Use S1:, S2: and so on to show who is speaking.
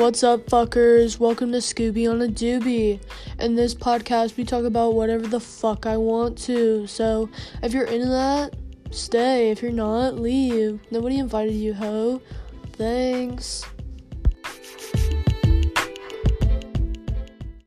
S1: What's up, fuckers? Welcome to Scoobie on a Doobie. In this podcast, we talk about whatever the fuck I want to. So, if you're into that, stay. If you're not, leave. Nobody invited you, ho. Thanks.